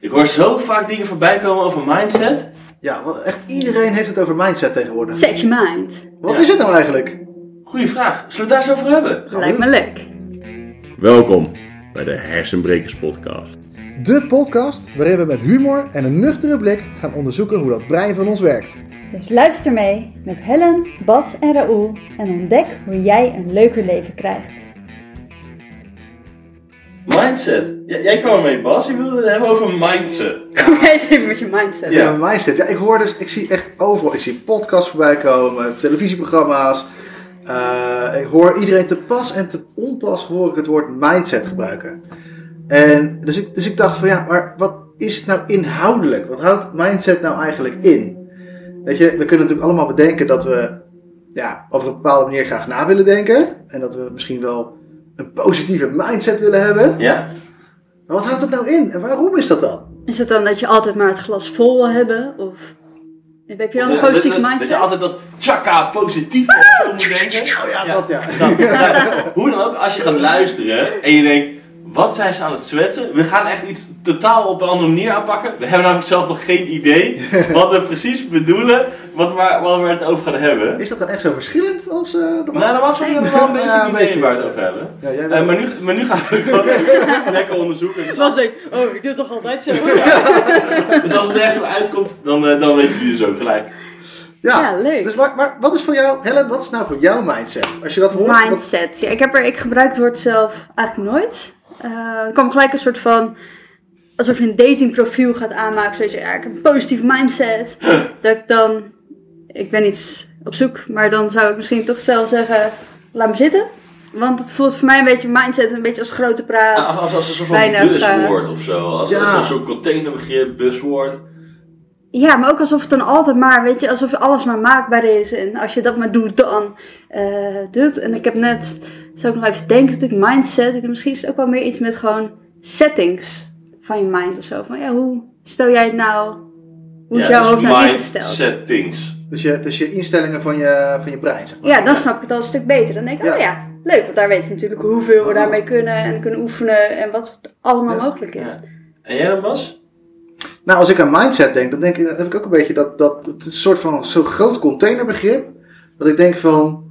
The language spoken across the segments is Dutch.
Ik hoor zo vaak dingen voorbij komen over mindset. Ja, want echt iedereen heeft het over mindset tegenwoordig. Set your mind. Wat Ja. is het nou eigenlijk? Goeie vraag. Zullen we het daar eens over hebben? Lijkt me leuk. Welkom bij de Hersenbrekers Podcast. De podcast waarin we met humor en een nuchtere blik gaan onderzoeken hoe dat brein van ons werkt. Dus luister mee met Helen, Bas en Raoul en ontdek hoe jij een leuker leven krijgt. Mindset. J- jij kwam ermee, Bas. Je wilde het hebben over mindset. Kom eens even met je mindset. Ja, mindset. Ja, ik hoor dus, ik zie echt overal, ik zie podcasts voorbij komen, televisieprogramma's. Eh, ik hoor iedereen te pas en te onpas hoor ik het woord mindset gebruiken. En dus ik, dus ik dacht van ja, maar wat is het nou inhoudelijk? Wat houdt mindset nou eigenlijk in? Weet je, we kunnen natuurlijk allemaal bedenken dat we ja, over een bepaalde manier graag na willen denken. En dat we misschien wel een positieve mindset willen hebben. Ja? Maar wat houdt het nou in? En waarom is dat dan? Is het dan dat je altijd maar het glas vol wil hebben? Of heb je dan een dat- positieve Dat je mindset? altijd dat tjaka positief zo moet denken. Oh ja, Ja. dat ja. Nou, nou, hoe dan ook, als je gaat luisteren en je denkt, wat zijn ze aan het zwetsen? We gaan echt iets totaal op een andere manier aanpakken. We hebben namelijk zelf nog geen idee wat we precies bedoelen, wat waar, waar we het over gaan hebben. Is dat dan echt zo verschillend als eh normaal? Nou, dan mag je wel een beetje Ja, een idee beetje. waar we het over hebben. Ja, jij Eh, maar, nu, maar nu gaan we het gewoon echt lekker onderzoeken. Dus als, ik, oh, ik doe het toch altijd zo? dus als het ergens op uitkomt, dan, eh, dan weten jullie dus ook gelijk. ja. Ja, leuk. Dus maar, maar wat is voor jou, Helen, wat is nou voor jouw mindset? Als je dat hoort. wat- Mindset. Ja, ik, heb er, ik gebruik het woord zelf eigenlijk nooit. Eh, er kwam gelijk een soort van. alsof je een datingprofiel gaat aanmaken. Zodat je, ja, ik heb een positieve mindset. dat ik dan. Ik ben iets op zoek, maar dan zou ik misschien toch zelf zeggen: laat me zitten. Want het voelt voor mij een beetje mindset, een beetje als grote praat. Als, als, als een soort van buswoord of zo. Als, Ja. als een soort containerbegrip, buswoord. Ja, maar ook alsof het dan altijd maar, weet je, alsof alles maar maakbaar is. En als je dat maar doet, dan eh doet. En ik heb net, zou ik nog even denken, natuurlijk mindset. Ik denk, misschien is het ook wel meer iets met gewoon settings van je mind of zo. Van ja, hoe stel jij het nou, hoe is jouw hoofd nou ingesteld? settings. Dus, je, dus je instellingen van je, van je brein, zeg maar. Ja, dan snap ik het al een stuk beter. Dan denk ik, Ja. oh ja, leuk. Want daar weten we natuurlijk hoeveel we daarmee kunnen en kunnen oefenen. En wat allemaal Ja. mogelijk is. Ja. En jij dan, Bas? Nou, als ik aan mindset denk, dan denk ik, dan heb ik ook een beetje dat, dat het een soort van zo'n groot containerbegrip. Dat ik denk van,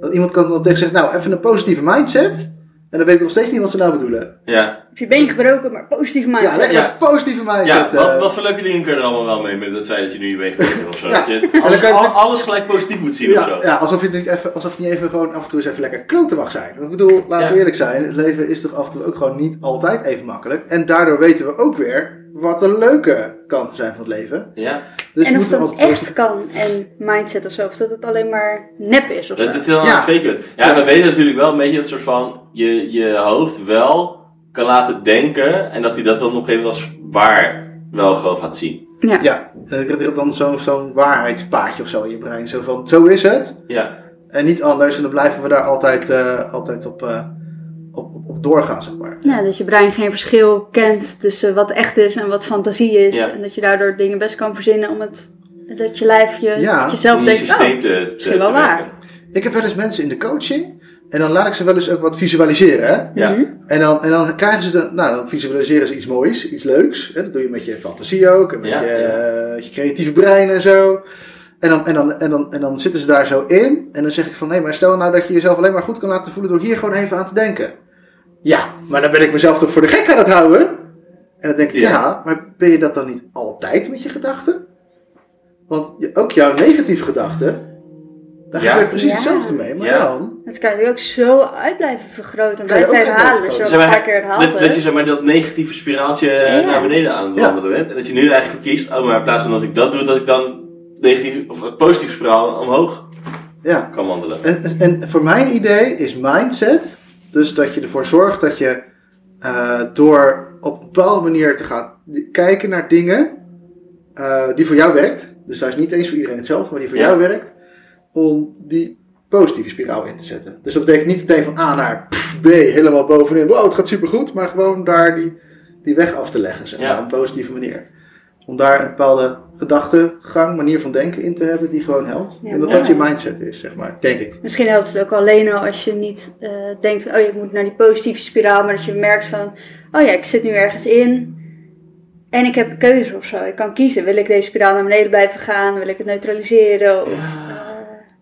dat iemand kan dan tegen zeggen, nou, even een positieve mindset. En dan weet ik nog steeds niet wat ze nou bedoelen. Ja. Heb je been gebroken, maar positieve mindset. Ja, lekker Ja. positieve mindset. Ja, wat, eh. wat voor leuke dingen kun je er allemaal wel mee met het feit dat je nu je been gebroken hebt of zo? Ja. Dat je alles, al- alles gelijk positief moet zien of Ja, zo. ja alsof, je niet even, alsof je niet even gewoon af en toe eens even lekker kloten mag zijn. Want ik bedoel, laten we eerlijk zijn, het leven is toch af en toe ook gewoon niet altijd even makkelijk. En daardoor weten we ook weer wat de leuke kanten zijn van het leven. Ja. Dus en of moeten dat altijd echt kan en mindset of zo. Of dat het alleen maar nep is of zo. Dat, dat je dan Ja. bent. Ja, we weten natuurlijk wel een beetje het soort van je, je hoofd wel kan laten denken en dat hij dat dan op een gegeven moment als waar wel gewoon gaat zien. Ja. Ja, dan je dan zo'n zo'n waarheidspaadje of zo in je brein. Zo van, zo is het. Ja. En niet anders. En dan blijven we daar altijd, eh, altijd op, eh, op, op, op doorgaan, zeg maar. Ja, dat je brein geen verschil kent tussen wat echt is en wat fantasie is. Ja. En dat je daardoor dingen best kan verzinnen om het, dat je lijf, je, Ja, dat je zelf denkt, systeem oh, te, te, misschien wel waar. Ik heb wel eens mensen in de coaching. En dan laat ik ze wel eens ook wat visualiseren. Hè? Ja. Mhm. En dan, en dan krijgen ze, de, nou dan visualiseren ze iets moois, iets leuks. Hè? Dat doe je met je fantasie ook, en met Ja, je, ja. eh, je creatieve brein en zo. En dan, en, dan, en, dan, en dan zitten ze daar zo in. En dan zeg ik van, nee, maar stel nou dat je jezelf alleen maar goed kan laten voelen door hier gewoon even aan te denken. Ja, maar dan ben ik mezelf toch voor de gek aan het houden? En dan denk ik, Ja. ja, maar ben je dat dan niet altijd met je gedachten? Want je- ook jouw negatieve gedachten, daar Ja. gebeurt precies Ja. hetzelfde mee. Maar Ja. dan, Dat kan je ook zo uit blijven vergroten en blijven herhalen. Als je Zeg een maar, paar keer herhaalt dat, dat je zeg maar, dat negatieve spiraaltje eh, Ja. naar beneden aan het Ja. wandelen bent. En dat je nu eigenlijk verkiest, oh maar in plaats van dat ik dat doe, dat ik dan negatief, of een positieve spiraal omhoog ja. kan wandelen. En, en voor mijn idee is mindset dus dat je ervoor zorgt dat je eh, door op een bepaalde manier te gaan kijken naar dingen eh, die voor jou werkt. Dus dat is niet eens voor iedereen hetzelfde, maar die voor Ja. jou werkt. Om die positieve spiraal in te zetten. Dus dat betekent niet meteen van A naar pff, B helemaal bovenin. Wow, het gaat supergoed. Maar gewoon daar die, die weg af te leggen, zeg maar, Ja. op een positieve manier. Om daar een bepaalde gedachtegang, manier van denken in te hebben die gewoon helpt. Ja, en dat dat je mindset is, zeg maar, denk ik. Misschien helpt het ook alleen al als je niet eh, denkt van, oh ja, ik moet naar die positieve spiraal, maar dat je merkt van, oh ja, ik zit nu ergens in En ik heb een keuze of zo. Ik kan kiezen. Wil ik deze spiraal naar beneden blijven gaan? Wil ik het neutraliseren? Of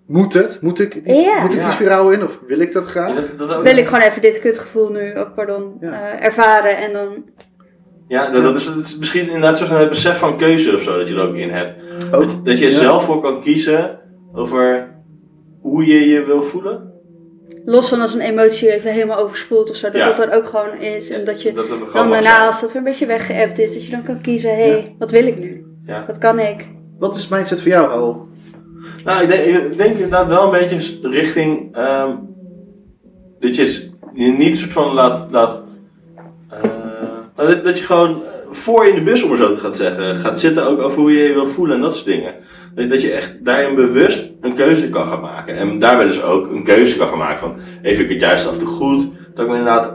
Moet het? Moet ik, die, Ja. moet ik die Ja. spiraal in? Of wil ik dat graag? Ja, dat, dat ook, wil ik gewoon even dit kutgevoel nu, oh, pardon, Ja. eh, ervaren en dan... Ja, dat, dat is, dat is misschien inderdaad zo'n het besef van keuze of zo dat je er ook in hebt. Ook. Dat, dat je er Ja. zelf voor kan kiezen over hoe je je wil voelen. Los van als een emotie even helemaal overspoelt of zo, dat Ja. dat dan ook gewoon is. En dat je dan daarna, zijn. als dat weer een beetje weggeëpt is, dat je dan kan kiezen, hé, hey, wat wil ik nu? Ja. Wat kan ik? Wat is mindset voor jou, Raoul? Nou, ik denk, ik inderdaad wel een beetje richting ehm, dat je niet soort van laat. laat eh, nou, dat, dat je gewoon voor in de bus, om maar zo te gaan zeggen, gaat zitten ook over hoe je je wil voelen en dat soort dingen. Dat, dat je echt daarin bewust een keuze kan gaan maken. En daarbij dus ook een keuze kan gaan maken van, even ik het juist af te goed, dat ik me inderdaad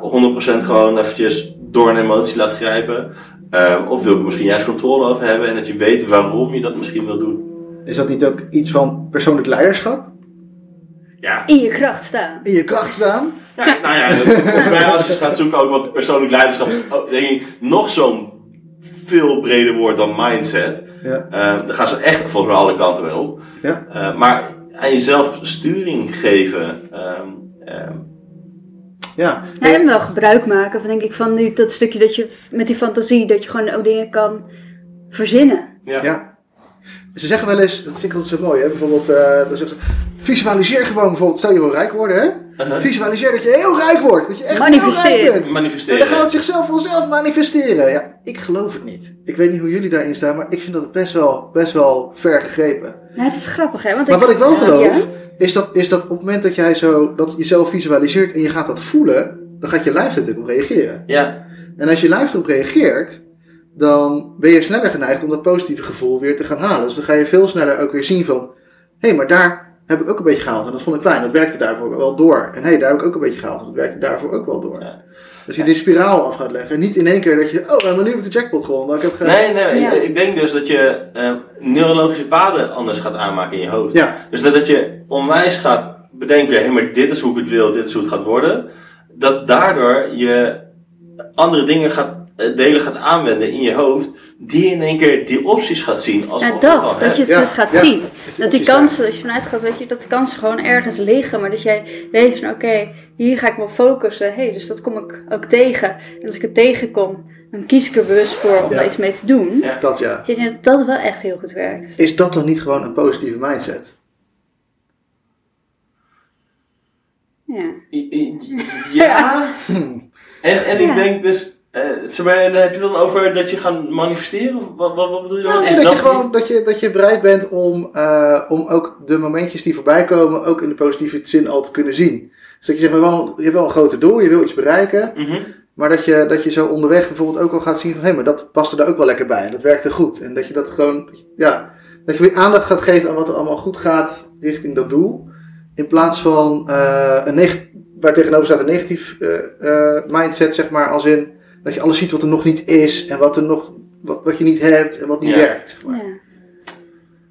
100% gewoon eventjes door een emotie laat grijpen. Ehm, of wil ik er misschien juist controle over hebben en dat je weet waarom je dat misschien wil doen. Is dat niet ook iets van persoonlijk leiderschap? Ja, In je kracht staan. In je kracht staan? Ja, nou ja, dat- volgens mij als je gaat zoeken ook wat persoonlijk leiderschap is, oh, denk ik nog zo'n veel breder woord dan mindset. Ja. Daar gaan ze echt volgens mij alle kanten mee op. Ja. Eh, maar aan jezelf sturing geven. ehm, ehm, Ja. Ja, en wel gebruik maken, van, denk ik, van die, dat stukje dat je met die fantasie, dat je gewoon ook dingen kan verzinnen. ja. Ja. Ze zeggen wel eens, dat vind ik altijd zo mooi, hè? bijvoorbeeld, eh, dan zeggen ze, visualiseer gewoon bijvoorbeeld, stel je wil rijk worden, hè? Uh-huh. Visualiseer dat je heel rijk wordt, dat je echt Manifesteer. heel rijk bent. En Manifesteren. dan gaat het zichzelf vanzelf manifesteren. Ja, ik geloof het niet. Ik weet niet hoe jullie daarin staan, maar ik vind dat best wel, best wel ver gegrepen. Ja, het is grappig, hè? Want Maar wat ik wel Ja, geloof, ja. is, dat, is dat op het moment dat jij zo, dat jezelf visualiseert en je gaat dat voelen, dan gaat je lijf er natuurlijk op reageren. Ja, En als je lijf erop reageert, dan ben je sneller geneigd om dat positieve gevoel weer te gaan halen. Dus dan ga je veel sneller ook weer zien van, hé, hey, maar daar heb ik ook een beetje gehaald en dat vond ik fijn, dat werkte daarvoor wel door. En hé, hey, daar heb ik ook een beetje gehaald en dat werkte daarvoor ook wel door. Ja. Dus je die spiraal af gaat leggen. Niet in één keer dat je, oh, maar nu heb ik de jackpot gewonnen. Ik heb ge- nee, nee. Ja. Ik, ik denk dus dat je eh, neurologische paden anders gaat aanmaken in je hoofd. Ja, Dus dat, dat je onwijs gaat bedenken, hé, maar dit is hoe ik het wil, dit is hoe het gaat worden. Dat daardoor je andere dingen gaat, delen gaat aanwenden in je hoofd, die in één keer die opties gaat zien als Ja, dat. hebt. Dat je het Ja, dus gaat ja. zien. Dat die kansen, als je vanuit gaat, weet je, dat die kansen gewoon ergens liggen. Maar dat jij weet van, oké, hier ga ik me focussen. Hé, hey, dus dat kom ik ook tegen. En als ik het tegenkom, dan kies ik er bewust voor om Ja. daar iets mee te doen. Ja. dat ja. Ik denk dat dat wel echt heel goed werkt. Is dat dan niet gewoon een positieve mindset? Ja. Ja. En, en ik Ja. denk dus, eh, zeg maar, heb je dan over dat je gaat manifesteren? Of wat, wat, wat bedoel je dan? Nou, is dat, dat je gewoon, dat, je, dat je bereid bent om, eh, om ook de momentjes die voorbij komen, ook in de positieve zin al te kunnen zien. Dus dat je zegt, maar wel, je hebt wel een grote doel, je wil iets bereiken, Mhm. maar dat je, dat je zo onderweg bijvoorbeeld ook al gaat zien van, hé, maar dat paste daar ook wel lekker bij en dat werkte goed. En dat je dat gewoon, ja, dat je weer aandacht gaat geven aan wat er allemaal goed gaat richting dat doel. In plaats van eh, een waar tegenover staat een negatief mindset, zeg maar, als in dat je alles ziet wat er nog niet is en wat, er nog, wat, wat je niet hebt en wat niet Ja. werkt. maar. ja.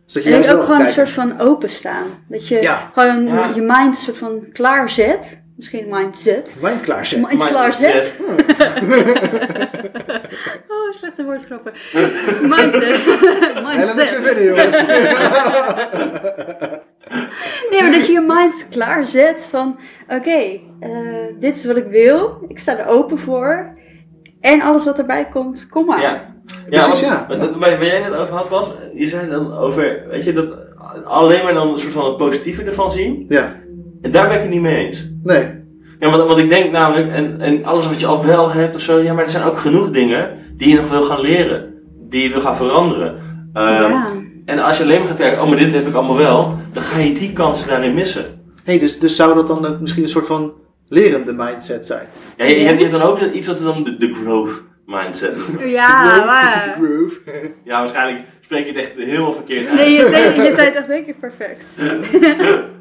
Dus dat je En ook gewoon een soort van openstaan. Dat je Ja. gewoon Ja. je mind een soort van klaarzet. Misschien mindset. Mind klaarzet. Mind Mindset. klaarzet. Oh, slechte woordgrappen. Mindset. Helemaal Mindset. verder, jongens. Nee, maar dat je je mind klaarzet van... Oké, eh, dit is wat ik wil. Ik sta er open voor. En alles wat erbij komt, kom maar. Ja. Precies, want- ja. want dat- Waar, jij net over had was, je zei dan over, weet je, dat alleen maar dan een soort van het positieve ervan zien. Ja, En daar ben ik het niet mee eens. nee. Ja, want, want ik denk namelijk, en, en alles wat je al wel hebt of zo, ja, maar er zijn ook genoeg dingen die je nog wil gaan leren. Die je wil gaan veranderen. Ehm, Ja. En als je alleen maar gaat kijken, oh maar dit heb ik allemaal wel, dan ga je die kansen daarin missen. Hey, dus, dus zou dat dan ook misschien een soort van lerende mindset zijn? Ja, je, je hebt, je hebt dan ook iets wat ze dan de, de growth mindset noemen. Ja, maar... Groove. Ja, waarschijnlijk spreek je het echt helemaal verkeerd uit. Nee, je, nee, je zei het echt denk ik perfect.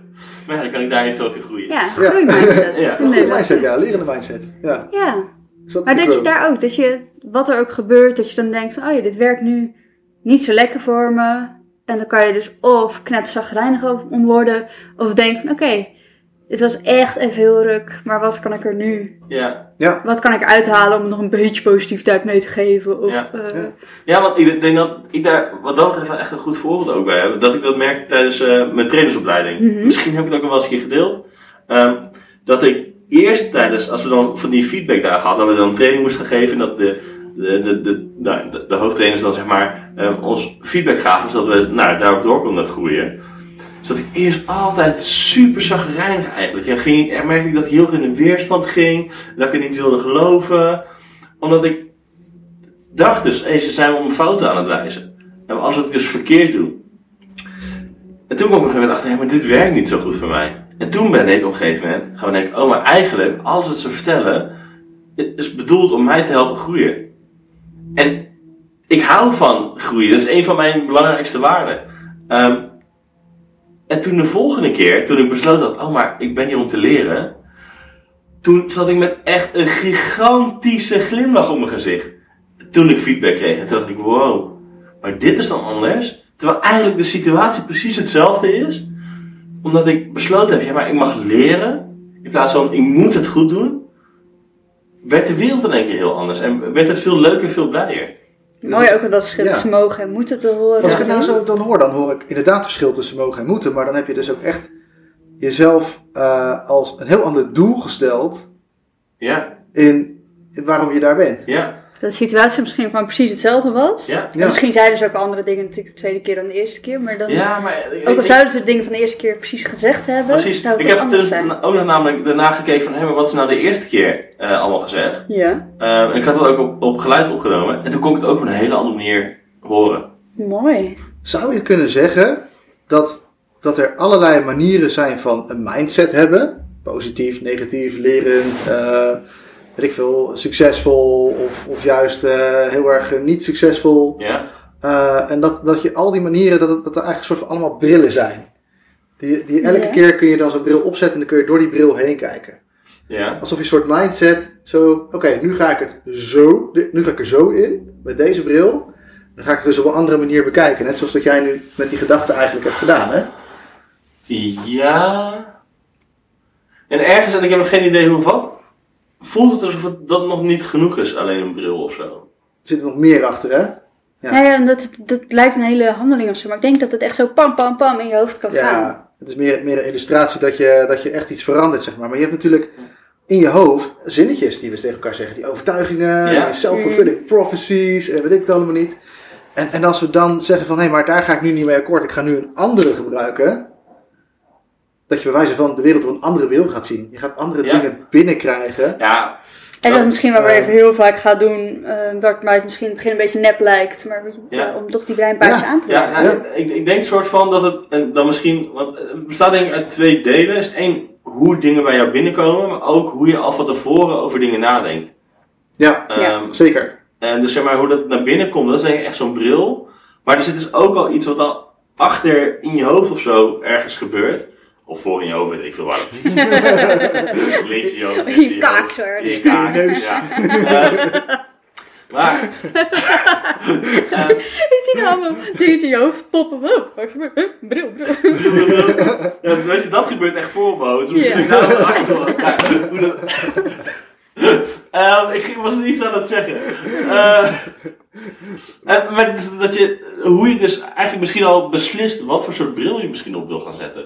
Maar ja, dan kan ik daar even ook in groeien. Ja, groeimindset. Ja. Goede Nee, mindset, ja. Lerende mindset. Ja. Ja, dat maar de dat je growth? daar ook, dat je, wat er ook gebeurt, dat je dan denkt van, oh ja, dit werkt nu niet zo lekker voor me. En dan kan je dus of knetterzagrijnig om worden, of denk van, oké, het was echt even heel ruk, maar wat kan ik er nu, Ja. Ja, wat kan ik uithalen om er nog een beetje positiviteit mee te geven? Of, Ja. eh, Ja. Ja, want ik denk dat ik daar wat dat betreft echt een goed voorbeeld ook bij heb. Dat ik dat merkte tijdens eh, mijn trainersopleiding. Mhm. Misschien heb ik het ook wel eens een keer gedeeld. Ehm, dat ik eerst tijdens, als we dan van die feedback daar hadden, dat we dan een training moesten geven. Dat de, de, de, de, nou, de, de hoofdtrainers dan zeg maar ehm, ons feedback gaven. Zodat we nou, daarop door konden groeien. Dat ik eerst altijd super zagrijnig eigenlijk. Ja, ging, ik- en merkte ik dat ik heel erg in de weerstand ging. Dat ik het niet wilde geloven. Omdat ik dacht dus, hé, ze zijn me mijn fouten aan het wijzen. En als het dus verkeerd doe. En toen kwam ik op een gegeven moment achter, hé, maar dit werkt niet zo goed voor mij. En toen ben ik op een gegeven moment gaan denken, oh, maar eigenlijk, alles wat ze vertellen, is bedoeld om mij te helpen groeien. En ik hou van groeien, dat is een van mijn belangrijkste waarden. Ehm, en toen de volgende keer, toen ik besloot had, oh, maar ik ben hier om te leren. Toen zat ik met echt een gigantische glimlach op mijn gezicht toen ik feedback kreeg. En toen dacht ik, wow, maar dit is dan anders. Terwijl eigenlijk de situatie precies hetzelfde is. Omdat ik besloten heb, ja maar ik mag leren. In plaats van, ik moet het goed doen. Werd de wereld in één keer heel anders. En werd het veel leuker, veel blijer. Mooi ook dat verschil Ja. tussen mogen en moeten te horen. Als ik het nou zo dan hoor, dan hoor ik inderdaad het verschil tussen mogen en moeten. Maar dan heb je dus ook echt jezelf eh, als een heel ander doel gesteld Ja, in, in waarom je daar bent. ja, Dat de situatie misschien gewoon precies hetzelfde was. ja. En misschien zeiden ze ook andere dingen natuurlijk de tweede keer dan de eerste keer. Maar dan, Ja, maar... ik- ook al ik- zouden ze de dingen van de eerste keer precies gezegd hebben, Precies. zou het Ik heb anders dus zijn. ook nog namelijk daarna gekeken van, hé, maar wat is nou de eerste keer eh, allemaal gezegd? Ja, Eh, en ik had dat ook op, op geluid opgenomen. En toen kon ik het ook op een hele andere manier horen. mooi. Zou je kunnen zeggen dat, dat er allerlei manieren zijn van een mindset hebben? Positief, negatief, lerend, eh, weet ik veel, succesvol of, of juist eh, heel erg niet succesvol. Ja? Eh, en dat, dat je al die manieren, dat, dat er eigenlijk een soort van allemaal brillen zijn. Die, die elke Ja. keer kun je dan zo'n bril opzetten en dan kun je door die bril heen kijken. Ja? Alsof je een soort mindset, zo, oké, nu ga ik het zo, nu ga ik er zo in, met deze bril. Dan ga ik het dus op een andere manier bekijken. Net zoals dat jij nu met die gedachte eigenlijk hebt gedaan, hè? Ja. En ergens, en ik heb nog geen idee hoe of wat, voelt het alsof het dat nog niet genoeg is, alleen een bril of zo. Er zit nog meer achter, hè? Ja. Ja, ja dat, dat lijkt een hele handeling of zo. Maar ik denk dat het echt zo pam, pam, pam in je hoofd kan gaan. Ja, het is meer, meer een illustratie dat je, dat je echt iets verandert, zeg maar. Maar je hebt natuurlijk in je hoofd zinnetjes die we tegen elkaar zeggen. Die overtuigingen, Ja. die self-fulfilling prophecies en weet ik het allemaal niet. En, en als we dan zeggen van, hé, maar daar ga ik nu niet mee akkoord. Ik ga nu een andere gebruiken. Dat je bij wijze van de wereld op een andere bril gaat zien. Je gaat andere Ja. dingen binnenkrijgen. Ja, En dat is misschien wat we Eh. even heel vaak gaan doen, eh wat mij het misschien in het begin een beetje nep lijkt, maar Ja. eh, om toch die breinpaardjes Ja. aan te ja, leggen. nou, ik, ik denk soort van dat het en dan misschien, want het bestaat denk ik uit twee delen. Is één, hoe dingen bij jou binnenkomen, maar ook hoe je al van tevoren over dingen nadenkt. Ja, Ja. Ehm, zeker. En dus zeg maar, hoe dat naar binnen komt, dat is denk ik echt zo'n bril. Maar er zit dus ook al iets wat al achter in je hoofd of zo ergens gebeurt. Of voor in je hoofd, ik veel waar. Links in je hoofd, rechts in je je kaak hoofd. In je kaak, In je neus. ja. Ehm, maar... ehm, Ik zie nou allemaal dingetjes in je hoofd poppen. Oh, wat gebeurt? Huh? Bril, bril. ja, weet je, dat gebeurt echt voor me. Dus ik daar achter hoe dat... Ehm, ik ging- was iets aan het zeggen. Eh, eh, maar dus dat je, hoe je dus eigenlijk misschien al beslist wat voor soort bril je misschien op wil gaan zetten.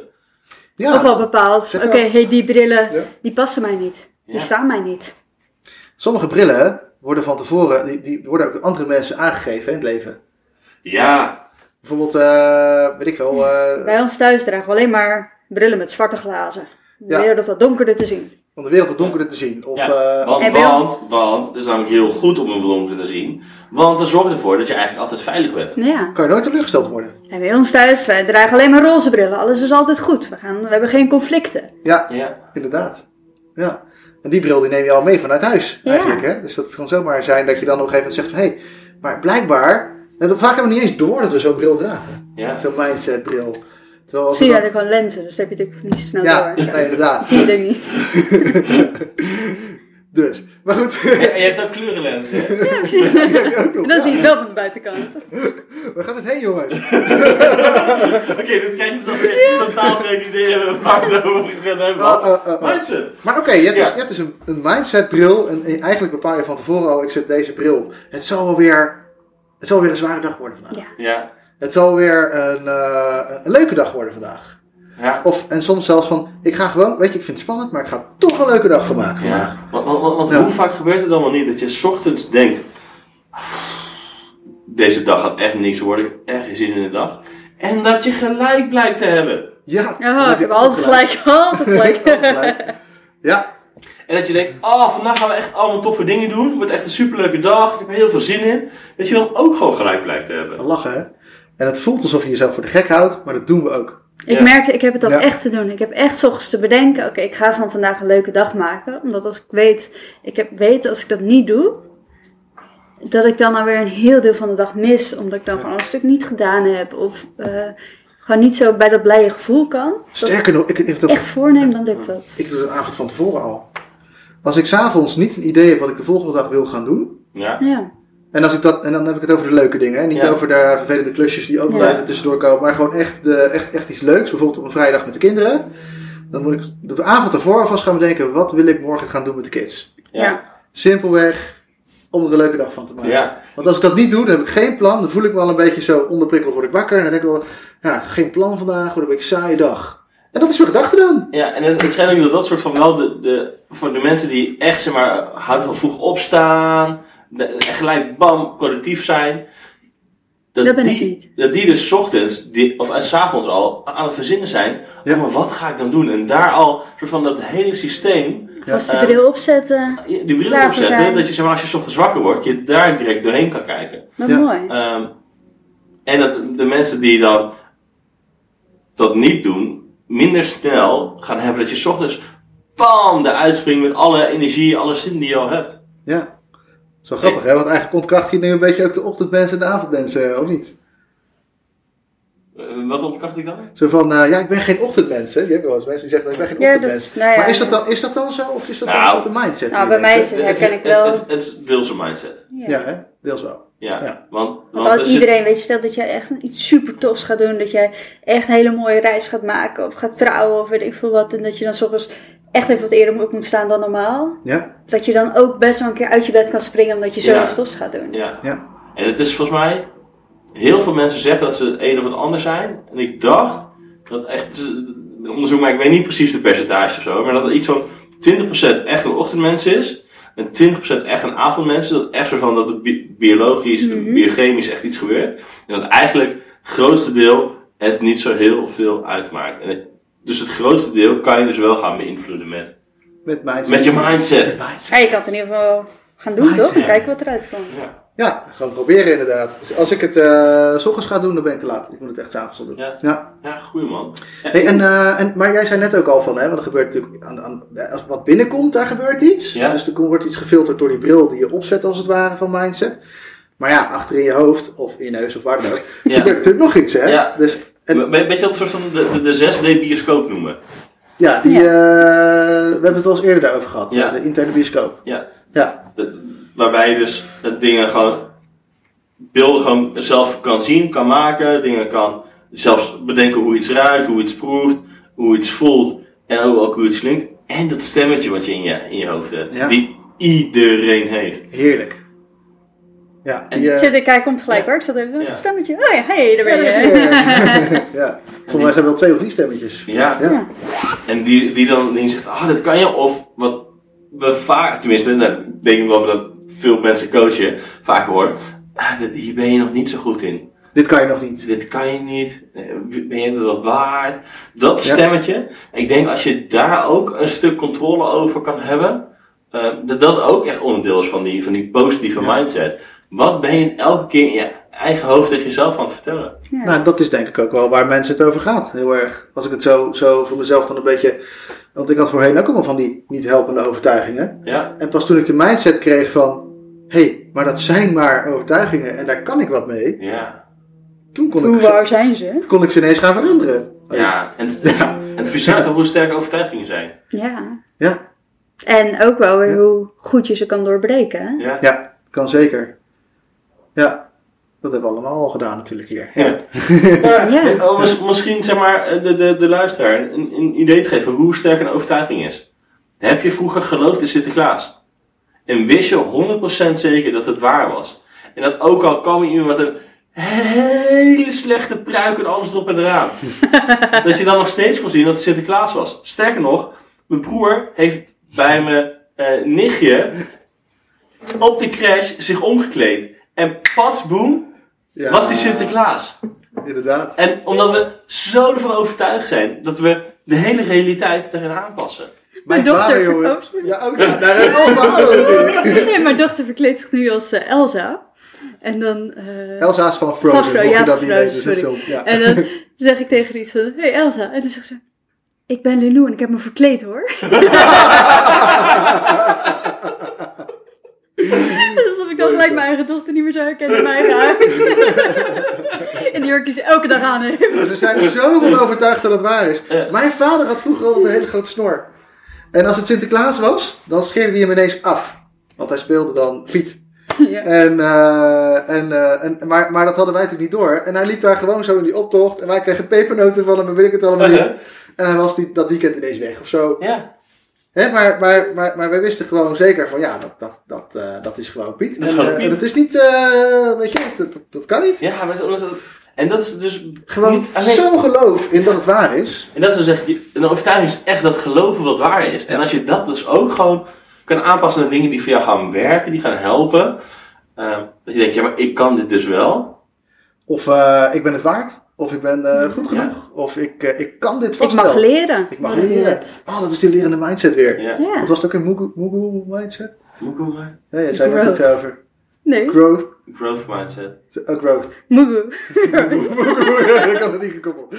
Ja. Of al bepaald, oké, hey, die brillen, Ja. die passen mij niet. Die staan mij niet. Sommige brillen worden van tevoren, die, die worden ook andere mensen aangegeven in het leven. Ja, Bijvoorbeeld, eh, weet ik veel, eh, Bij ons thuis dragen we alleen maar brillen met zwarte glazen. Ja. wereld wat donkerder te zien. Om de wereld wat donkerder te zien. Of, ja. eh, want, want, want het is namelijk heel goed om een donker te zien. Want dat zorgt ervoor dat je eigenlijk altijd veilig bent. Ja. kan je nooit teleurgesteld worden. En bij ons thuis, wij dragen alleen maar roze brillen. Alles is altijd goed. We, gaan, we hebben geen conflicten. Ja, Ja, inderdaad. Ja. En die bril die neem je al mee vanuit huis, Ja. eigenlijk. Hè? Dus dat kan zomaar zijn dat je dan op een gegeven moment zegt van... Hé, hey, maar blijkbaar... En vaak hebben we niet eens door dat we zo'n bril dragen. ja. Zo'n mindset bril. Terwijl als Zie je dan- dat gewoon lenzen, dus dat heb je natuurlijk niet zo snel Ja, door. nee, inderdaad. Zie je denk niet. Dus, maar goed. Ja, en je hebt ook kleurenlenzen, hè? Ja, precies. heb je ook nog. En dan zie je het Ja. wel van de buitenkant. Waar gaat het heen, jongens? Oké, dit krijg je dus als we echt totaal geen idee hebben waar we het over gaan hebben. Oh, oh, oh. Mindset. Maar oké, hebt Ja. dus, je hebt dus een, een mindset bril. En, en eigenlijk bepaal je van tevoren al, ik zet deze bril. Het zal wel weer, het zal weer een zware dag worden vandaag. Ja. Het zal weer een, eh, een leuke dag worden vandaag. ja. Of, en soms zelfs van, ik ga gewoon, weet je, ik vind het spannend, maar ik ga toch een leuke dag van maken vandaag. Ja, want, want, want- want Ja. hoe vaak gebeurt het allemaal niet dat je 's ochtends denkt: deze dag gaat echt niks worden, ik heb echt geen zin in de dag. En dat je gelijk blijkt te hebben. Ja, dan Ja, heb ik je heb altijd gelijk. Altijd gelijk. Altijd gelijk. Ja, En dat je denkt: oh, vandaag gaan we echt allemaal toffe dingen doen. Het wordt echt een superleuke dag, ik heb er heel veel zin in. Dat je dan ook gewoon gelijk blijkt te hebben. lachen hè. En het voelt alsof je jezelf voor de gek houdt, maar dat doen we ook. Ik Ja. merk, ik heb het dat Ja. echt te doen. Ik heb echt ochtends te bedenken, oké, ik ga van vandaag een leuke dag maken. Omdat als ik weet, ik heb weet als ik dat niet doe, dat ik dan alweer een heel deel van de dag mis. Omdat ik dan gewoon een stuk niet gedaan heb. Of eh, gewoon niet zo bij dat blije gevoel kan. Ik Sterker nog, ik, ik, heb dat, echt voorneem, dan lukt dat. ik doe het een avond van tevoren al. Als ik s'avonds niet een idee heb wat ik de volgende dag wil gaan doen, Ja, Ja. En, als ik dat, en dan heb ik het over de leuke dingen. Hè? Niet Ja. over de vervelende klusjes die ook Ja. altijd tussendoor komen. Maar gewoon echt, de, echt, echt iets leuks. Bijvoorbeeld op een vrijdag met de kinderen. Dan moet ik de avond ervoor alvast gaan bedenken. Wat wil ik morgen gaan doen met de kids? ja. Simpelweg om er een leuke dag van te maken. ja. Want als ik dat niet doe, dan heb ik geen plan. Dan voel ik me al een beetje zo onderprikkeld. Word ik wakker. En dan denk ik wel, ja, geen plan vandaag. Wordt een beetje een saaie dag. En dat is mijn gedachte dan. Ja, en het, het schijnt ook dat dat soort van wel de, de, voor de mensen die echt zeg maar houden van vroeg opstaan, gelijk bam, productief zijn. Dat ben die, ik niet. Dat die dus 's ochtends, die, of en 's avonds al aan het verzinnen zijn. Ja. Oh, maar wat ga ik dan doen? En daar al soort van dat hele systeem, Vast die Eh, bril opzetten. die bril opzetten, zijn. dat je zeg maar als je 's ochtends wakker wordt, je daar direct doorheen kan kijken. Wat Ja. mooi. Ehm, en dat de mensen die dan dat niet doen, minder snel gaan hebben dat je 's ochtends bam eruit springt met alle energie, alle zin die je al hebt. Ja. Zo grappig hè. Want eigenlijk ontkracht je nu een beetje ook de ochtendmensen en de avondmensen. Of niet? Eh, wat ontkracht ik dan? Zo van, eh, ja, ik ben geen ochtendmens. Hè? Je hebt wel eens mensen die zeggen, ik ben geen Ja, ochtendmens. dus, nou ja. maar is dat, dan, is dat dan zo? Of is dat Nou, dan wat de mindset? Nou, bij mij is het, herken ik wel. Het, het, het is deels een mindset. Ja. Ja, hè? deels wel. Ja. Ja. Want, Want want als er zit- iedereen, weet je, stel dat jij echt iets super tofs gaat doen, dat jij echt een hele mooie reis gaat maken, of gaat trouwen, of weet ik veel wat, en dat je dan soms echt even wat eerder op moet staan dan normaal, Ja? dat je dan ook best wel een keer uit je bed kan springen omdat je Ja. zoiets tofs gaat doen. Ja. Ja. En het is volgens mij, heel veel mensen zeggen dat ze het een of het ander zijn. En ik dacht dat echt, het is een onderzoek, maar ik weet niet precies de percentage of zo, maar dat er iets van 20% echt een ochtendmens is. En 20% echt een avondmens. Dat echt zo van dat het bi- biologisch, Mhm. biochemisch echt iets gebeurt. En dat eigenlijk het grootste deel het niet zo heel veel uitmaakt. En dus het grootste deel kan je dus wel gaan beïnvloeden met, Met mindset. met je mindset. Ja, je kan het in ieder geval gaan doen, Mindset. toch? En kijken wat eruit komt. Ja. Ja, gewoon proberen inderdaad. Dus als ik het eh, s ochtends ga doen, dan ben ik te laat. Ik moet het echt s'avonds al doen. Ja. ja. Ja, goeie man. Ja, Hey, en, eh, en, maar jij zei net ook al van, hè, want er gebeurt natuurlijk, aan, aan, als wat binnenkomt, daar gebeurt iets. Ja. Dus er komt- wordt iets gefilterd door die bril die je opzet als het ware van mindset. Maar ja, achter in je hoofd, of in je neus, of waar dan ook, Ja. gebeurt natuurlijk nog iets, hè. Ja. Dus, en, Weet je wat een soort van de, de, de 6D bioscoop noemen? ja, die, Ja. eh, we hebben het wel eens eerder daarover gehad. Ja. De interne bioscoop. Ja. Ja, De- waarbij je dus de dingen gewoon, beelden gewoon zelf kan zien, kan maken, dingen kan zelfs bedenken hoe iets ruikt, hoe iets proeft, hoe iets voelt en ook, ook hoe iets klinkt. En dat stemmetje wat je in je, in je hoofd hebt, Ja. die iedereen heeft. heerlijk. Ja, En- die, eh, Zit, kijk, komt gelijk Ja. hoor. Ik zat even, Ja. een stemmetje. Oh ja, hey, daar ben je. ja. Mensen hebben wel twee of drie stemmetjes. Ja. Ja. En die, die dan die zegt, ah, dat kan je. Of wat we vaak, tenminste, nou, ik denk wel dat veel mensen coachen, vaak hoor. Ah, dit- hier ben je nog niet zo goed in. Dit kan je nog niet. Dit kan je niet. Eh, Ben je het wel waard? Dat Ja. stemmetje. Ik denk als je daar ook een stuk controle over kan hebben. eh, dat dat ook echt onderdeel is van die, van die positieve Ja. mindset. Wat ben je elke keer in je eigen hoofd tegen jezelf aan het vertellen? Ja. Nou, dat is denk ik ook wel waar mensen het over gaat. Heel erg. Als ik het zo, zo voor mezelf dan een beetje. Want ik had voorheen ook allemaal van die niet helpende overtuigingen. Ja? En pas toen ik de mindset kreeg van. Hé, hey, maar dat zijn maar overtuigingen en daar kan ik wat mee. Ja. Toen kon Hoe ik, waar zijn ze? kon ik ze ineens gaan veranderen. Ja. En, Ja. en het is bizar toch hoe sterk overtuigingen zijn. Ja. Ja. En ook wel weer hoe goed je ze kan doorbreken. hè? Ja. Ja, kan zeker. Ja, dat hebben we allemaal al gedaan natuurlijk hier. Ja. Maar, Ja. eh, oh, mis- misschien zeg maar eh, de, de, de luisteraar een, een idee te geven hoe sterk een overtuiging is. Heb je vroeger geloofd in Sinterklaas? En wist je 100% zeker dat het waar was? En dat ook al kwam iemand met een hele slechte pruik en alles erop en eraan. dat je dan nog steeds kon zien dat het Sinterklaas was. Sterker nog, mijn broer heeft bij mijn eh, nichtje op de crash zich omgekleed. En pats boem, Ja, was die Sinterklaas. Inderdaad. En omdat we zo ervan overtuigd zijn dat we de hele realiteit tegen aanpassen. Mijn dochter vader, jongen. verkoopt- Ja, ook. Ja, daar hebben we allemaal natuurlijk. Nee, mijn dochter verkleedt zich nu als eh, Elsa. En dan... eh, Elsa is van Frozen, Van Fro- ja, dat Frozen, sorry. film. Ja. En dan zeg ik tegen haar iets van, hey Elsa. En dan zegt ze, ik ben Lilou en ik heb me verkleed hoor. Alsof ik dan gelijk mijn eigen dochter niet meer zou herkennen in mijn eigen huis. en die jurk die ze elke dag aan heeft. We zijn er zo van overtuigd dat het waar is. Mijn vader had vroeger altijd een hele grote snor. En als het Sinterklaas was, dan scheerde hij hem ineens af. Want hij speelde dan Piet. Ja. En, eh, en, eh, en, maar, maar dat hadden wij natuurlijk niet door. En hij liep daar gewoon zo in die optocht. En wij kregen pepernoten van hem en weet ik het allemaal niet. En hij was die, dat weekend ineens weg of zo. Ja, Hè, maar, maar, maar, maar wij wisten gewoon zeker van ja, dat, dat, dat, eh, dat is gewoon Piet. Dat is en, gewoon eh, Piet. dat is niet, eh, weet je, dat, dat, dat kan niet. ja maar en dat is dus Gewoon niet alleen- zo'n geloof in dat het waar is. En dat is zeg je, een overtuiging is echt dat geloven wat waar is. En als je dat dus ook gewoon kan aanpassen naar dingen die voor jou gaan werken, die gaan helpen. dat je denkt, ja maar ik kan dit dus wel. Of ik ben het waard. Of ik ben eh, goed Ja. genoeg. Of ik, eh, ik kan dit Ik vast mag leren. Ik mag leren. Oh, dat is die lerende mindset weer. Ja. Ja. Wat was het ook een Mugu, Mugu mindset? Mugu maar. Nee, jij zei net Growth. iets over. Nee, Growth. Growth mindset. Oh, growth. Mugu. ik had het niet gekoppeld.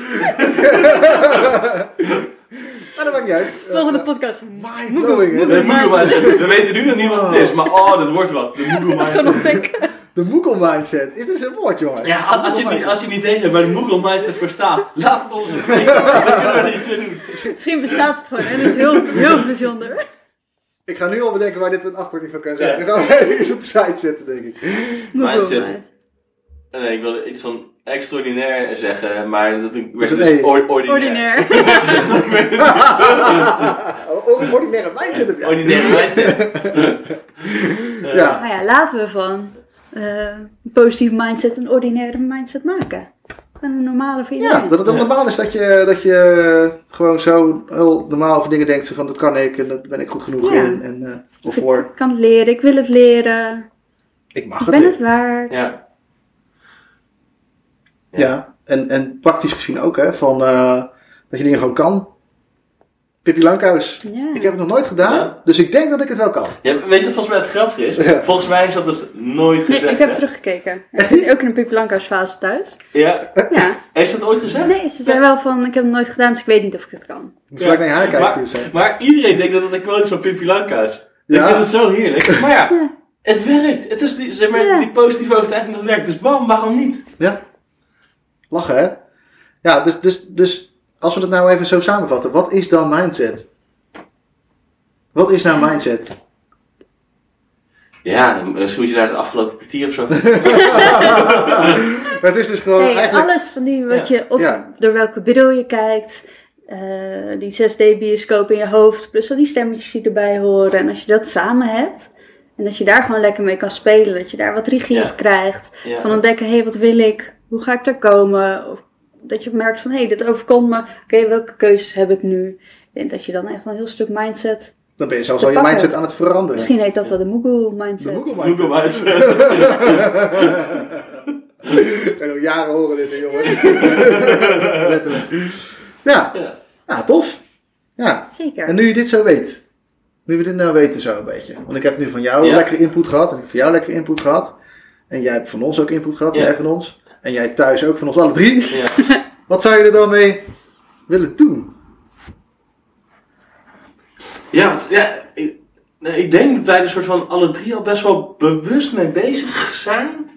maar dat maakt niet uit. Volgende Eh, podcast. Mind blowing? De Mugu Mugu mindset. We weten nu nog niet wat het is, maar oh, dat wordt wat. De Mugu Gewoon mindset. nog denken. De Moogle mindset. Is dus een woord, jongen. Ja, als je, niet, als je niet idee hebt waar de Mugu mindset voor staat, laat het ons weten. Dan kunnen we er iets mee doen. Misschien bestaat het gewoon en dat is heel, heel bijzonder. Ik ga nu al bedenken waar dit een afkorting van kan zijn. Ja. Dan gaan we eens op de site zetten, denk ik. Mindset. mindset. Nee, ik wilde iets van extraordinair zeggen, maar dat werd Is het dus or- ordinair. Ordinair. Oh, ordinaire mindset heb jij. Ordinair mindset. Ja. Nou ja, laten we van een positieve mindset een ordinaire mindset maken. Gewoon een normale voor Ja, dat het ook Ja. normaal is dat je, dat je gewoon zo heel normaal over dingen denkt. zo Van dat kan ik en daar ben ik goed genoeg Ja. in. En, eh, of voor, Ik kan het leren, ik wil het leren, ik mag ik het. ben niet. het waard. Ja. Ja, en, en praktisch gezien ook, hè, van eh, dat je dingen gewoon kan. Pippi Lankhuis. Ja. Ik heb het nog nooit gedaan, Ja. dus ik denk dat ik het wel kan. Ja, weet je wat volgens mij het grappige is? Ja. Volgens mij is dat dus nooit Nee, gezegd. ik heb hè? teruggekeken. Ik Echt zit niet? ook in een Pippi Lankhuis fase thuis. Ja, Ja. heeft ze dat ooit gezegd? Nee, ze zei wel van, ik heb het nooit gedaan, dus ik weet niet of ik het kan. Gelijk naar je haar kijken. Maar, dus, maar iedereen denkt dat het een quote is van Pippi Lankhuis. Ja. Ik vind het zo heerlijk. Maar ja, Ja. het werkt. Het is die, zeg maar, Ja. die positieve overtuiging dat werkt. Dus bam, waarom niet? Ja. Lachen, hè? Ja, dus, dus, dus als we het nou even zo samenvatten. Wat is dan mindset? Wat is nou mindset? Ja, misschien moet je daar het afgelopen kwartier of zo. het is dus gewoon Hey, eigenlijk... alles van die, wat je, of Ja. door welke bril je kijkt, eh, die 6D-bioscoop in je hoofd, plus al die stemmetjes die erbij horen. En als je dat samen hebt, en dat je daar gewoon lekker mee kan spelen, dat je daar wat regie Ja. op krijgt. Ja. Van ontdekken, hé, hey, wat wil ik? Hoe ga ik daar komen? Of dat je merkt van, hé, hey, dit overkomt me. Oké, welke keuzes heb ik nu? Ik denk dat je dan echt een heel stuk mindset... Dan ben je zelfs al je mindset aan het veranderen. Misschien heet dat wel de De mindset. Google mindset. mindset. Ik ga nog jaren horen dit, hè, jongen. Letterlijk. Ja, Ja. ja, tof. Ja. Zeker. En nu je dit zo weet. Nu we dit nou weten zo een beetje. Want ik heb nu van jou Ja. lekker input gehad. En ik heb van jou lekker input gehad. En jij hebt van ons ook input gehad. Ja. Jij van ons. En jij thuis ook van ons alle drie. Ja. Wat zou je er dan mee willen doen? Ja, want, ja ik, nee, ik denk dat wij er soort van alle drie al best wel bewust mee bezig zijn.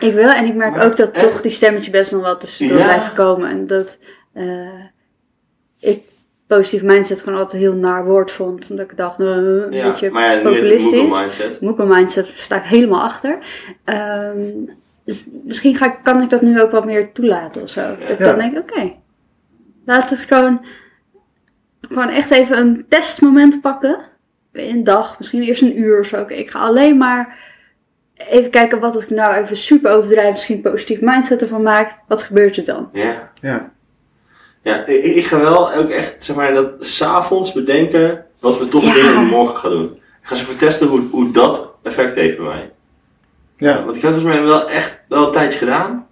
Ik wil, en ik merk Maar ook dat echt- toch die stemmetjes best nog wel tussendoor Ja. blijven komen. En dat eh, ik positieve mindset gewoon altijd een heel naar woord vond. Omdat ik dacht, nou, een Ja, beetje maar ja, populistisch. Google mindset. Moeko mindset sta ik helemaal achter. Ehm, dus misschien ga ik, kan ik dat nu ook wat meer toelaten of zo. Dat ik Ja. dan denk, oké, laten we eens gewoon, gewoon echt even een testmoment pakken. Een dag, misschien eerst een uur of zo. Oké, ik ga alleen maar even kijken wat ik nou even super overdrijf. Misschien een positief mindset ervan maak. Wat gebeurt er dan? Ja. Ja. Ja, ik, ik ga wel ook echt, zeg maar, dat s'avonds bedenken wat we toch Ja. dingen morgen gaan doen. Ik ga ze vertesten hoe, hoe dat effect heeft bij mij. Ja. Want ik heb het volgens mij wel echt wel een tijdje gedaan.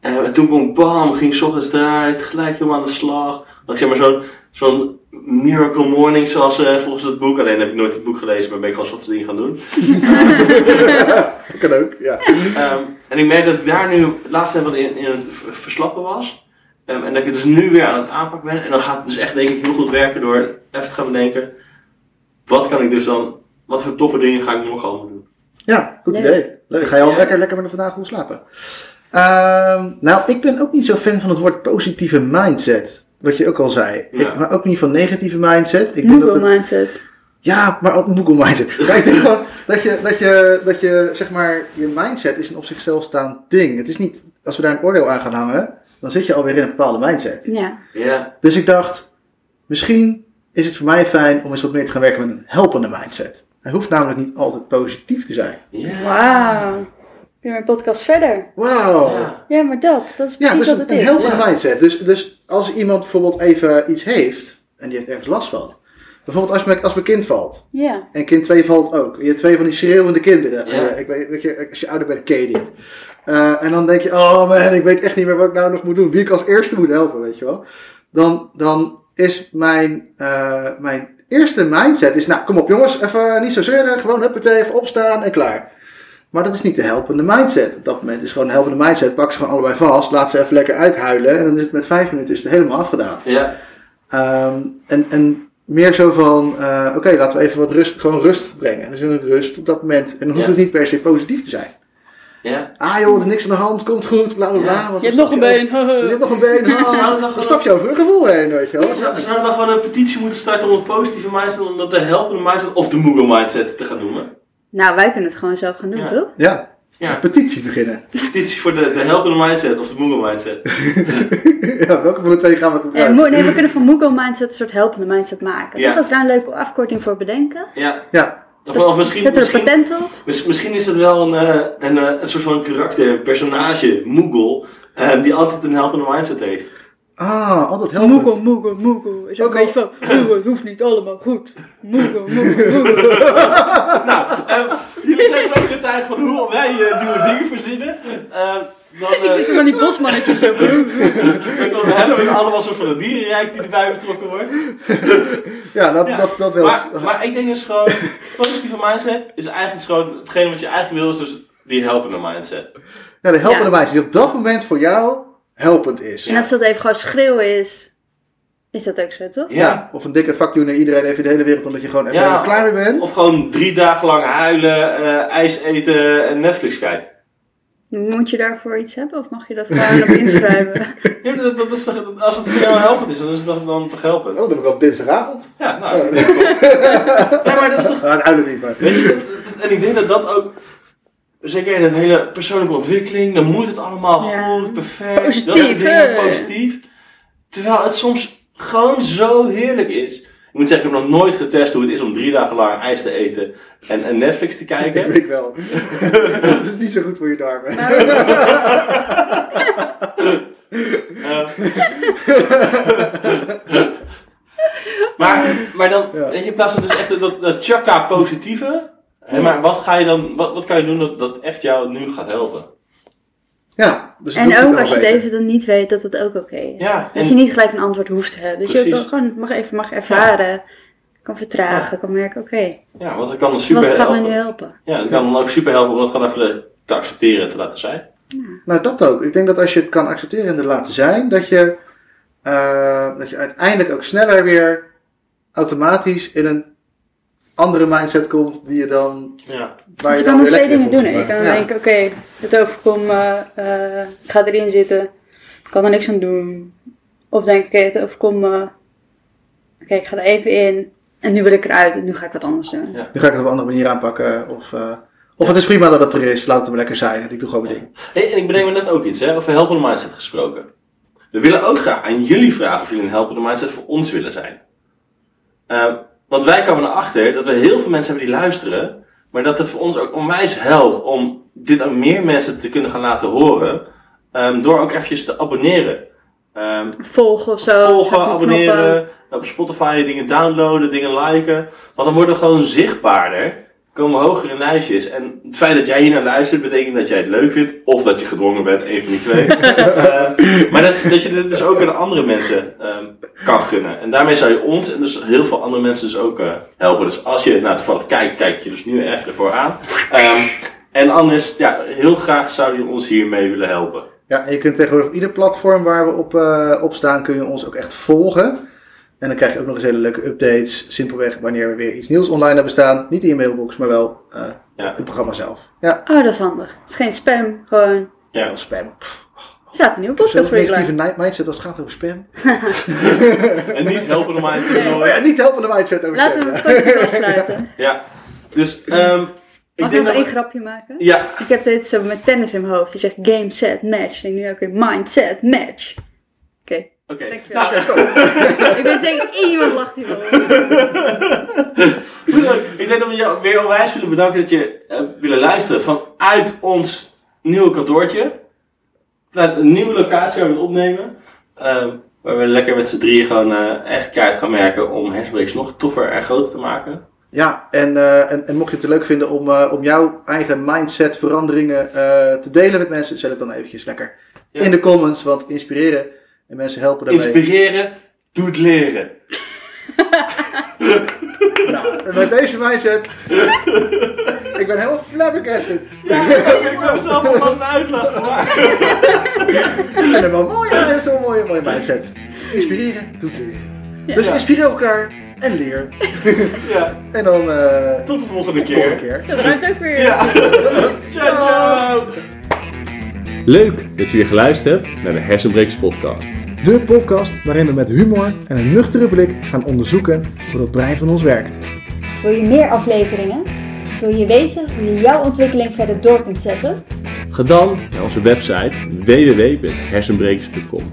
En toen kon ik bam, ging 's ochtends eruit, gelijk helemaal aan de slag. Ik zeg maar zo'n zo'n miracle morning zoals eh, volgens het boek. Alleen heb ik nooit het boek gelezen, maar ben ik gewoon ochtends dingen gaan doen. Dat kan ook, ja. Ehm, en ik merk dat ik daar nu het laatste wat in, in het verslappen was. Ehm, en dat ik dus nu weer aan het aanpakken ben. En dan gaat het dus echt denk ik heel goed werken door even te gaan bedenken. Wat kan ik dus dan, wat voor toffe dingen ga ik morgen allemaal doen? Ja, goed Leuk. idee. Leuk. Ga je al Ja. lekker, lekker met de vandaag goed slapen? Ehm, nou, ik ben ook niet zo fan van het woord positieve mindset. Wat je ook al zei. Ja. Ik, maar ook niet van negatieve mindset. Ik denk dat het, mindset. ja, maar ook Google mindset. Denk gewoon dat je, dat, je, dat je, zeg maar, je mindset is een op zichzelf staand ding. Het is niet, als we daar een oordeel aan gaan hangen, dan zit je alweer in een bepaalde mindset. Ja. Ja, Dus ik dacht, misschien is het voor mij fijn om eens wat meer te gaan werken met een helpende mindset. Hij hoeft namelijk niet altijd positief te zijn. ja. Wauw. Weer mijn podcast verder. Wauw. Ja. Ja, maar dat, dat is Ja, precies dus wat een, het een is. helpende Ja. mindset. Dus, dus als iemand bijvoorbeeld even iets heeft en die heeft ergens last van. Bijvoorbeeld als mijn, als mijn kind valt. Ja. En kind 2 valt ook. Je hebt twee van die schreeuwende kinderen. Ja. Eh, ik weet, weet je, als je ouder bent, ken je dit. Eh, en dan denk je, oh man, ik weet echt niet meer wat ik nou nog moet doen. Wie ik als eerste moet helpen, weet je wel. Dan, dan is mijn, eh, mijn eerste mindset, is, nou kom op jongens, even niet zo zeuren. Gewoon huppatee, even opstaan en klaar. Maar dat is niet de helpende mindset. Op dat moment is gewoon een helpende mindset. Pak ze gewoon allebei vast, laat ze even lekker uithuilen. En dan is het met vijf minuten is het helemaal afgedaan. Ja. Ehm, en, en meer zo van, eh, oké, laten we even wat rust, gewoon rust brengen. Dus een rust op dat moment. En dan hoeft Ja. het niet per se positief te zijn. Ja. Ah joh, er is niks aan de hand, komt goed, bla bla bla. Je hebt nog een been. Je, hebt nog een been, stap je over een gevoel heen, weet je wel. Zou- Zouden we gewoon een petitie moeten starten om het positieve mindset, om dat de helpende mindset of de Google mindset te gaan noemen? Nou, wij kunnen het gewoon zelf gaan doen, Ja. toch? Ja, Ja, een petitie beginnen. petitie voor de, de helpende mindset of de Google mindset. ja, welke van de twee gaan we Eh, gebruiken? mo- nee, we kunnen van Mooko mindset een soort helpende mindset maken. Ja. Toch? Als we daar een leuke afkorting voor bedenken. Ja. Ja, Of, of misschien, Zet er een misschien, patent op. misschien is het wel een, eh, een, eh, een soort van karakter, een personage, Moogle, eh, die altijd een helpende mindset heeft. ah, altijd helpend. Mooko, Mooko, Mooko. Is ook Ook een beetje van, Mooko, het hoeft niet allemaal goed. Mooko, Mooko, Mooko. nou, eh, jullie zijn zo getuigd van hoe wij eh, nieuwe dingen verzinnen. Eh, dan, Ik eh, zie zo van die bosmannetjes zo. dan hebben we allemaal zo van een dierenrijk die erbij betrokken wordt. Ja, dat, Ja. dat, dat wel. Maar, maar ik denk dus gewoon, positieve mindset is eigenlijk gewoon, hetgene wat je eigenlijk wil is dus die helpende mindset. ja, de helpende Ja. mindset die op dat moment voor jou helpend is. En als dat even gewoon schreeuwen is, is dat ook zo, toch? Ja. Of een dikke fuck you naar iedereen even in de hele wereld, omdat je gewoon even Ja. klaar mee bent. Of gewoon drie dagen lang huilen, eh, ijs eten en Netflix kijken. Moet je daarvoor iets hebben of mag je dat gewoon op inschrijven? Ja, dat, dat is toch, dat- als het voor jou helpend is, dan is het toch, dan toch helpend. Oh, dat heb ik op dinsdagavond. Ja, nou. Oh. Ja, maar dat is toch... Het huilen niet, maar. Weet je, dat- dat- en ik denk dat dat ook... Zeker in het hele persoonlijke ontwikkeling, dan moet het allemaal Ja. goed, perfect. Positief, dat positief. Terwijl het soms gewoon zo heerlijk is. Ik moet zeggen, ik heb nog nooit getest hoe het is om drie dagen lang ijs te eten en, en Netflix te Ik kijken. weet wel. dat is niet zo goed voor je darmen. Eh. maar, maar dan, Ja. weet je, in plaats van dus echt dat, dat chakka positieve. Hè, maar wat ga je dan, wat, wat kan je doen dat, dat echt jou nu gaat helpen? Ja, dus En ook als je het even dan niet weet, dat het ook oké is. Ja, Dat je niet gelijk een antwoord hoeft te hebben. Dat je ook gewoon mag even mag ervaren, kan vertragen, kan merken, oké, ja, want het kan dan super wat gaat mij helpen. nu helpen? Ja, het kan dan ook super helpen om dat gewoon even te accepteren en te laten zijn. Nou, dat ook. Ik denk dat als je het kan accepteren en er laten zijn, dat je, eh, dat je uiteindelijk ook sneller weer automatisch in een andere mindset komt die je dan, Ja, waar Dus je kan twee dingen doen. Je kan. Ja. denken, oké, het overkomt me, eh, ik ga erin zitten, ik kan er niks aan doen. Of denk ik, oké, het overkomt me, oké, ik ga er even in en nu wil ik eruit en nu ga ik wat anders doen. Ja. Nu ga ik het op een andere manier aanpakken. Of, eh, of het is prima dat het er is. Laat het maar lekker zijn. En ik doe gewoon mijn ding. Hey, en ik bedenk me net ook iets, hè, over helpende mindset gesproken. We willen ook graag aan jullie vragen of jullie een helpende mindset voor ons willen zijn. Ehm, want wij komen erachter dat we heel veel mensen hebben die luisteren, maar dat het voor ons ook onwijs helpt om dit aan meer mensen te kunnen gaan laten horen, ehm, door ook eventjes te abonneren. Ehm, Volgen of zo. volgen, abonneren, op Spotify dingen downloaden, dingen liken. Want dan worden we gewoon zichtbaarder, komen hoger in lijstjes. En het feit dat jij hier naar luistert, betekent dat jij het leuk vindt, of dat je gedwongen bent, een van die twee. Eh, maar dat, dat je dit dus ook aan andere mensen ehm, kan gunnen. En daarmee zou je ons en dus heel veel andere mensen dus ook eh, helpen. Dus als je nou toevallig kijkt, kijk je dus nu even ervoor aan. Ehm, en anders, ja, heel graag zouden jullie ons hiermee willen helpen. Ja, en je kunt tegenwoordig op ieder platform waar we op, eh, op staan, kun je ons ook echt volgen. En dan krijg je ook nog eens hele leuke updates. Simpelweg wanneer we weer iets nieuws online hebben staan. Niet in je mailbox, maar wel eh, Ja. het programma zelf. Ja, Oh, dat is handig. Het is geen spam, gewoon. Ja. wel spam. Pff, Er staat een nieuwe podcast voor je klaar. negatieve night mindset als het gaat over spam. En niet helpen om mij te Oh ja, niet helpende mindset over Laten spam. we ja. het positief afsluiten. Ja, dus ehm ik Mag ik denk nog één grapje maken? Ja, Ik heb dit zo met tennis in mijn hoofd. Die zegt game, set, match. Ik denk nu ook weer mind, set, match. Oké, oké. dankjewel. Nou, ik ben zeker iemand lacht hierover. Goed, ik denk dat we je weer onwijs willen bedanken dat je eh, willen luisteren vanuit ons nieuwe kantoortje. Vanuit een nieuwe locatie waar we het opnemen. Ehm, waar we lekker met z'n drieën gewoon eh, echt kaart gaan merken om Hersenbreaks nog toffer en groter te maken. Ja, en, eh, en, en mocht je het leuk vinden om, eh, om jouw eigen mindset veranderingen eh, te delen met mensen, zet het dan eventjes lekker Ja. in de comments. Want inspireren en mensen helpen daarmee. Inspireren doet leren. Nou, en met deze mindset. ik ben helemaal flabbergasted. ik heb zelf een uitleg maken. Ik vind hem wel mooi, ja, zo'n mooie, mooie mindset. Inspireren doet leren. Dus Ja. inspireer elkaar en leer. Ja, En dan eh tot de volgende tot de volgende keer. keer. Dat ruikt ook weer. Ja. ciao, ciao. Leuk dat je weer geluisterd hebt naar de Hersenbrekers podcast. De podcast waarin we met humor en een nuchtere blik gaan onderzoeken hoe het brein van ons werkt. Wil je meer afleveringen? Wil je weten hoe je jouw ontwikkeling verder door kunt zetten? Ga dan naar onze website www.hersenbrekers.com